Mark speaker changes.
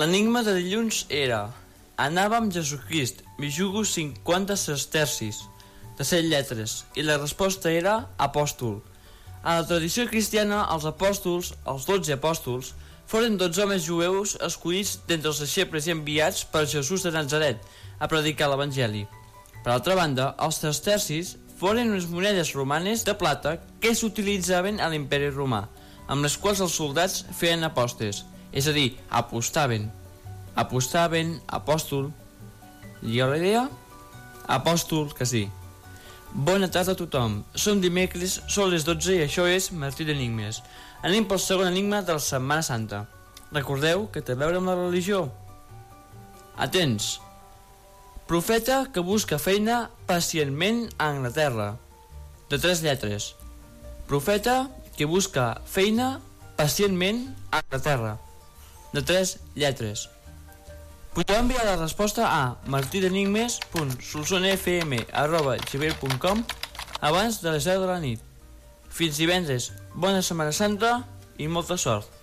Speaker 1: L'enigma de dilluns era Anava amb Jesucrist, m'hi jugo 50 sestercis de 7 lletres i la resposta era apòstol. A la tradició cristiana, els apòstols, els 12 apòstols, foren 12 homes jueus escollits d'entre els deixebles i enviats per Jesús de Nazaret a predicar l'Evangeli. Per altra banda, els sestercis foren unes monedes romanes de plata que s'utilitzaven a l'imperi romà, amb les quals els soldats feien apostes, és a dir, apostaven. Apostaven, apòstol... Lliga la idea? Apòstol, que sí. Bona tarda a tothom. Som dimecres, són les 12 i això és Martí d'Enigmes. Anem pel segon enigma de la Setmana Santa. Recordeu que té a veure amb la religió. Atents. Profeta que busca feina pacientment a Anglaterra. De tres lletres. Profeta que busca feina pacientment a Anglaterra. De tres lletres. Podeu enviar la resposta a martidenigmes.solsonfm.gmail.com abans de les 10 de la nit. Fins divendres, bona Setmana Santa i molta sort.